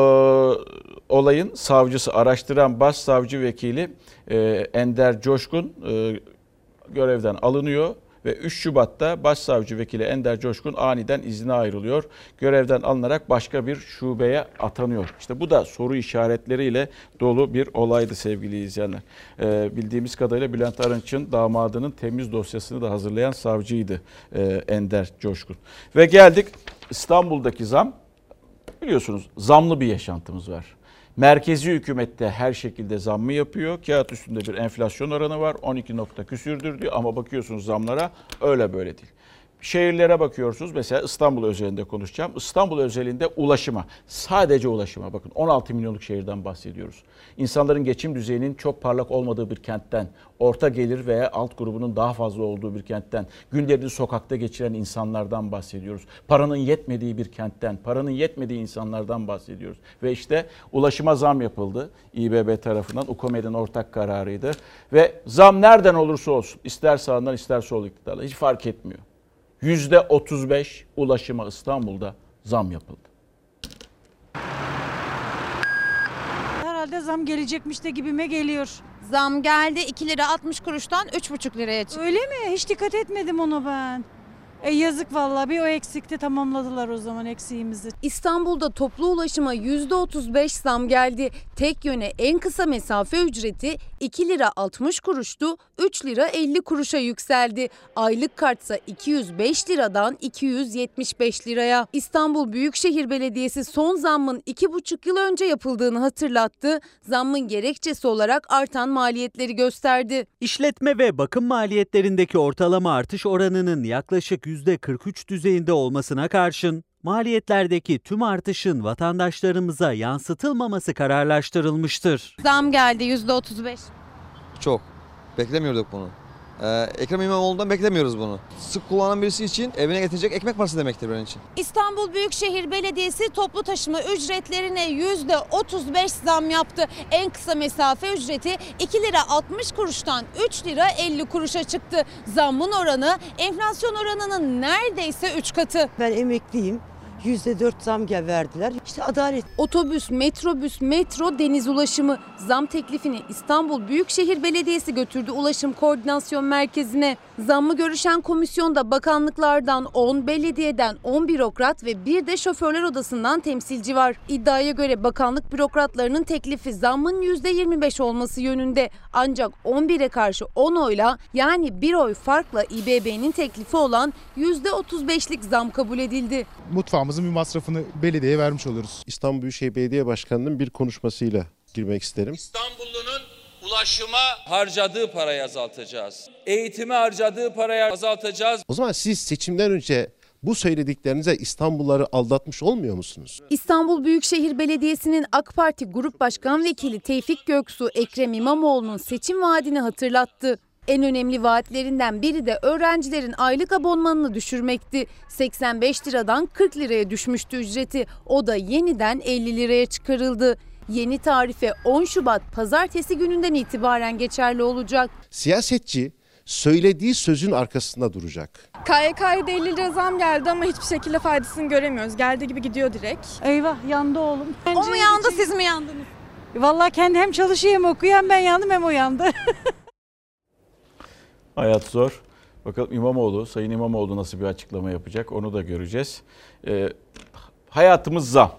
olayın savcısı, araştıran başsavcı vekili e, Ender Coşkun e, görevden alınıyor ve 3 Şubat'ta Başsavcı Vekili Ender Coşkun aniden izne ayrılıyor. Görevden alınarak başka bir şubeye atanıyor. İşte bu da soru işaretleriyle dolu bir olaydı sevgili izleyenler. Ee, bildiğimiz kadarıyla Bülent Arınç'ın damadının temiz dosyasını da hazırlayan savcıydı e, Ender Coşkun. Ve geldik İstanbul'daki zam. Biliyorsunuz zamlı bir yaşantımız var. Merkezi hükümette her şekilde zammı yapıyor. Kağıt üstünde bir enflasyon oranı var. 12 nokta küsürdür diyor ama bakıyorsunuz zamlara öyle böyle değil. Şehirlere bakıyorsunuz mesela İstanbul özelinde konuşacağım. İstanbul özelinde ulaşıma, sadece ulaşıma bakın 16 milyonluk şehirden bahsediyoruz. İnsanların geçim düzeyinin çok parlak olmadığı bir kentten, orta gelir veya alt grubunun daha fazla olduğu bir kentten, günlerini sokakta geçiren insanlardan bahsediyoruz. Paranın yetmediği bir kentten, paranın yetmediği insanlardan bahsediyoruz. Ve işte ulaşıma zam yapıldı İBB tarafından, UKOMED'in ortak kararıydı. Ve zam nereden olursa olsun, ister sağından ister sol iktidarla hiç fark etmiyor. %35 ulaşıma İstanbul'da zam yapıldı. Herhalde zam gelecekmiş de gibime geliyor. Zam geldi 2 lira 60 kuruştan 3,5 liraya çıktı. Öyle mi? Hiç dikkat etmedim ona ben. E yazık vallahi bir o eksikti tamamladılar o zaman eksiğimizi. İstanbul'da toplu ulaşıma %35 zam geldi. Tek yöne en kısa mesafe ücreti 2 lira 60 kuruştu, 3 lira 50 kuruşa yükseldi. Aylık kartsa 205 liradan 275 liraya. İstanbul Büyükşehir Belediyesi son zammın 2,5 yıl önce yapıldığını hatırlattı. Zammın gerekçesi olarak artan maliyetleri gösterdi. İşletme ve bakım maliyetlerindeki ortalama artış oranının yaklaşık %43 düzeyinde olmasına karşın maliyetlerdeki tüm artışın vatandaşlarımıza yansıtılmaması kararlaştırılmıştır. Zam geldi %35. Çok. Beklemiyorduk bunu. Ee, Ekrem İmamoğlu'ndan beklemiyoruz bunu. Sık kullanan birisi için evine getirecek ekmek parası demektir benim için. İstanbul Büyükşehir Belediyesi toplu taşıma ücretlerine %35 zam yaptı. En kısa mesafe ücreti 2 lira 60 kuruştan 3 lira 50 kuruşa çıktı. Zammın oranı enflasyon oranının neredeyse 3 katı. Ben emekliyim. %4 zam gel verdiler. İşte adalet. Otobüs, metrobüs, metro, deniz ulaşımı zam teklifini İstanbul Büyükşehir Belediyesi götürdü Ulaşım Koordinasyon Merkezi'ne. Zammı görüşen komisyonda bakanlıklardan 10, belediyeden 10 bürokrat ve bir de şoförler odasından temsilci var. İddiaya göre bakanlık bürokratlarının teklifi zammın %25 olması yönünde. Ancak 11'e karşı 10 oyla yani bir oy farkla İBB'nin teklifi olan %35'lik zam kabul edildi. Mutfağımızın bir masrafını belediyeye vermiş oluruz. İstanbul Büyükşehir Belediye Başkanı'nın bir konuşmasıyla girmek isterim. İstanbullunun ulaşıma harcadığı parayı azaltacağız. Eğitime harcadığı parayı azaltacağız. O zaman siz seçimden önce bu söylediklerinize İstanbulluları aldatmış olmuyor musunuz? İstanbul Büyükşehir Belediyesi'nin AK Parti Grup Başkan Vekili Tevfik Göksu Ekrem İmamoğlu'nun seçim vaadini hatırlattı. En önemli vaatlerinden biri de öğrencilerin aylık abonmanını düşürmekti. 85 liradan 40 liraya düşmüştü ücreti. O da yeniden 50 liraya çıkarıldı. Yeni tarife 10 Şubat pazartesi gününden itibaren geçerli olacak. Siyasetçi söylediği sözün arkasında duracak. KYK'ya da 50 lira zam geldi ama hiçbir şekilde faydasını göremiyoruz. Geldiği gibi gidiyor direkt. Eyvah yandı oğlum. O mu yandı siz mi yandınız? Vallahi kendi hem çalışıyor hem hem ben yandım hem o yandı. Hayat zor. Bakalım İmamoğlu, Sayın İmamoğlu nasıl bir açıklama yapacak onu da göreceğiz. Ee, hayatımız zam.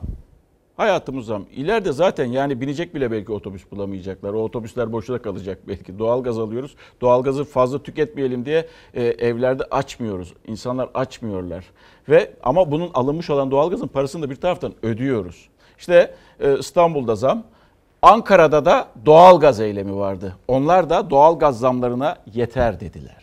Hayatımız zam. İleride zaten yani binecek bile belki otobüs bulamayacaklar. O otobüsler boşuna kalacak belki. Doğalgaz alıyoruz. Doğalgazı fazla tüketmeyelim diye e, evlerde açmıyoruz. İnsanlar açmıyorlar. Ve ama bunun alınmış olan doğalgazın parasını da bir taraftan ödüyoruz. İşte e, İstanbul'da zam. Ankara'da da doğalgaz eylemi vardı. Onlar da doğalgaz zamlarına yeter dediler.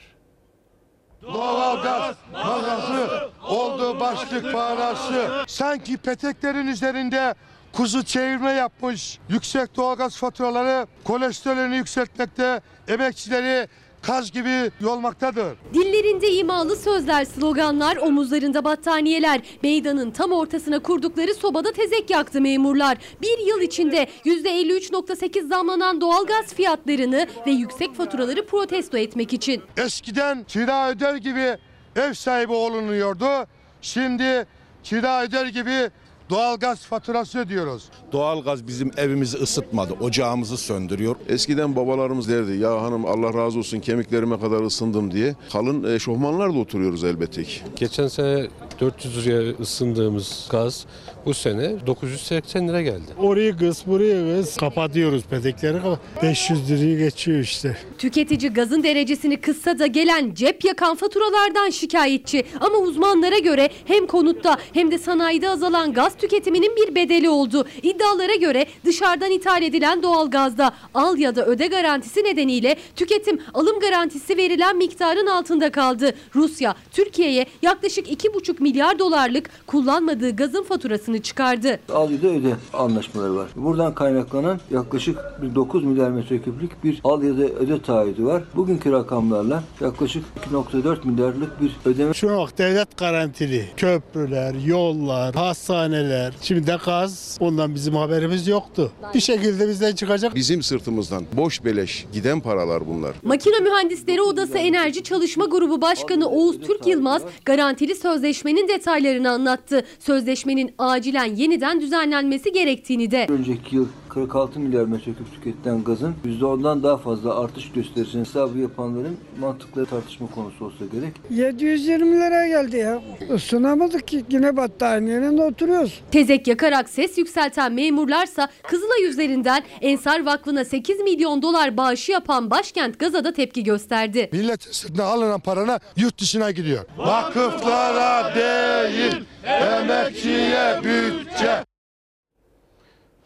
Doğalgaz magazı oldu başlık parası. Sanki peteklerin üzerinde kuzu çevirme yapmış. Yüksek doğalgaz faturaları kolesterolünü yükseltmekte, emekçileri kaz gibi yolmaktadır. Dillerinde imalı sözler, sloganlar, omuzlarında battaniyeler. Meydanın tam ortasına kurdukları sobada tezek yaktı memurlar. Bir yıl içinde %53.8 zamlanan doğalgaz fiyatlarını ve yüksek faturaları protesto etmek için. Eskiden kira öder gibi ev sahibi olunuyordu. Şimdi kira öder gibi doğalgaz faturası ödüyoruz. Doğalgaz bizim evimizi ısıtmadı, ocağımızı söndürüyor. Eskiden babalarımız derdi ya hanım Allah razı olsun kemiklerime kadar ısındım diye. Kalın eşofmanlarla oturuyoruz elbette ki. Geçen sene 400 liraya ısındığımız gaz bu sene 980 lira geldi. Orayı kız buraya kız kapatıyoruz petekleri 500 lirayı geçiyor işte. Tüketici gazın derecesini kıssa da gelen cep yakan faturalardan şikayetçi. Ama uzmanlara göre hem konutta hem de sanayide azalan gaz tüketiminin bir bedeli oldu. İddialara göre dışarıdan ithal edilen doğalgazda al ya da öde garantisi nedeniyle tüketim alım garantisi verilen miktarın altında kaldı. Rusya Türkiye'ye yaklaşık 2,5 milyar dolarlık kullanmadığı gazın faturasını çıkardı. Al ya da öde anlaşmaları var. Buradan kaynaklanan yaklaşık bir 9 milyar metreküplük bir al ya da öde taahhüdü var. Bugünkü rakamlarla yaklaşık 2.4 milyarlık bir ödeme. Çok devlet garantili köprüler, yollar, hastaneler. Şimdi de gaz ondan bizim haberimiz yoktu. Bir şekilde bizden çıkacak. Bizim sırtımızdan boş beleş giden paralar bunlar. Makine Mühendisleri Odası Enerji Çalışma Grubu Başkanı Oğuz Türk Yılmaz garantili sözleşmenin detaylarını anlattı. Sözleşmenin acilen yeniden düzenlenmesi gerektiğini de. Önceki yıl 46 milyar metreküp tüketilen gazın %10'dan daha fazla artış gösterisini hesabı yapanların mantıklı tartışma konusu olsa gerek. 720 lira geldi ya. Isınamadık ki yine battaniyenin oturuyoruz. Tezek yakarak ses yükselten memurlarsa Kızılay üzerinden Ensar Vakfı'na 8 milyon dolar bağışı yapan başkent Gaza'da tepki gösterdi. Millet sırtına alınan parana yurt dışına gidiyor. Vakıflara değil, emekçiye bütçe.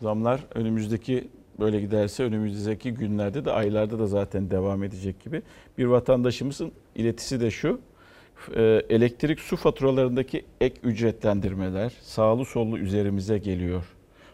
Zamlar önümüzdeki böyle giderse önümüzdeki günlerde de aylarda da zaten devam edecek gibi. Bir vatandaşımızın iletisi de şu. e, Elektrik su faturalarındaki ek ücretlendirmeler sağlı sollu üzerimize geliyor.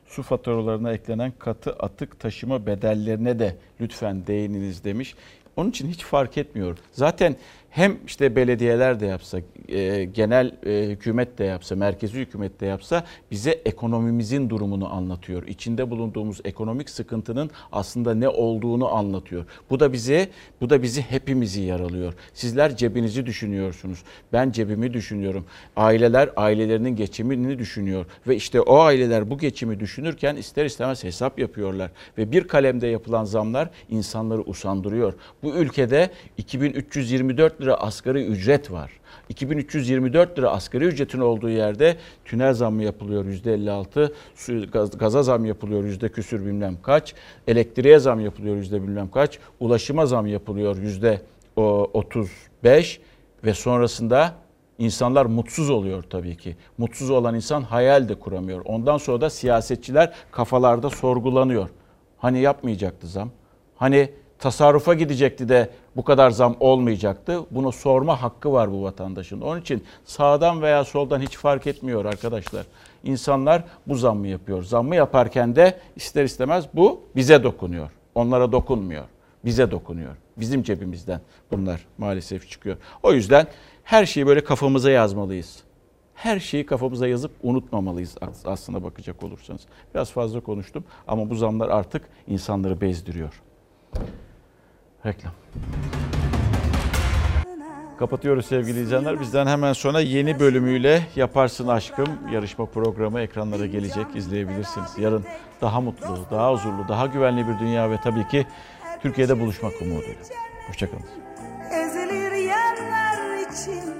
Su faturalarına eklenen katı atık taşıma bedellerine de lütfen değininiz demiş. Onun için hiç fark etmiyor. Zaten hem işte belediyeler de yapsa, e, genel e, hükümet de yapsa, merkezi hükümet de yapsa bize ekonomimizin durumunu anlatıyor. İçinde bulunduğumuz ekonomik sıkıntının aslında ne olduğunu anlatıyor. Bu da bize, bu da bizi hepimizi yaralıyor. Sizler cebinizi düşünüyorsunuz. Ben cebimi düşünüyorum. Aileler ailelerinin geçimini düşünüyor ve işte o aileler bu geçimi düşünürken ister istemez hesap yapıyorlar ve bir kalemde yapılan zamlar insanları usandırıyor. Bu ülkede 2324 lira asgari ücret var. 2324 lira asgari ücretin olduğu yerde tünel zammı yapılıyor %56, su- gaz- gaza zam yapılıyor yüzde küsür bilmem kaç, elektriğe zam yapılıyor yüzde bilmem kaç, ulaşıma zam yapılıyor yüzde o 35 ve sonrasında insanlar mutsuz oluyor tabii ki. Mutsuz olan insan hayal de kuramıyor. Ondan sonra da siyasetçiler kafalarda sorgulanıyor. Hani yapmayacaktı zam? Hani tasarrufa gidecekti de bu kadar zam olmayacaktı. Bunu sorma hakkı var bu vatandaşın. Onun için sağdan veya soldan hiç fark etmiyor arkadaşlar. İnsanlar bu zammı yapıyor. Zammı yaparken de ister istemez bu bize dokunuyor. Onlara dokunmuyor. Bize dokunuyor. Bizim cebimizden bunlar maalesef çıkıyor. O yüzden her şeyi böyle kafamıza yazmalıyız. Her şeyi kafamıza yazıp unutmamalıyız aslına bakacak olursanız. Biraz fazla konuştum ama bu zamlar artık insanları bezdiriyor. Reklam. Kapatıyoruz sevgili izleyenler. Bizden hemen sonra yeni bölümüyle Yaparsın Aşkım yarışma programı ekranlara gelecek. izleyebilirsiniz. Yarın daha mutlu, daha huzurlu, daha güvenli bir dünya ve tabii ki Türkiye'de buluşmak umuduyla. Hoşçakalın. Ezilir yerler için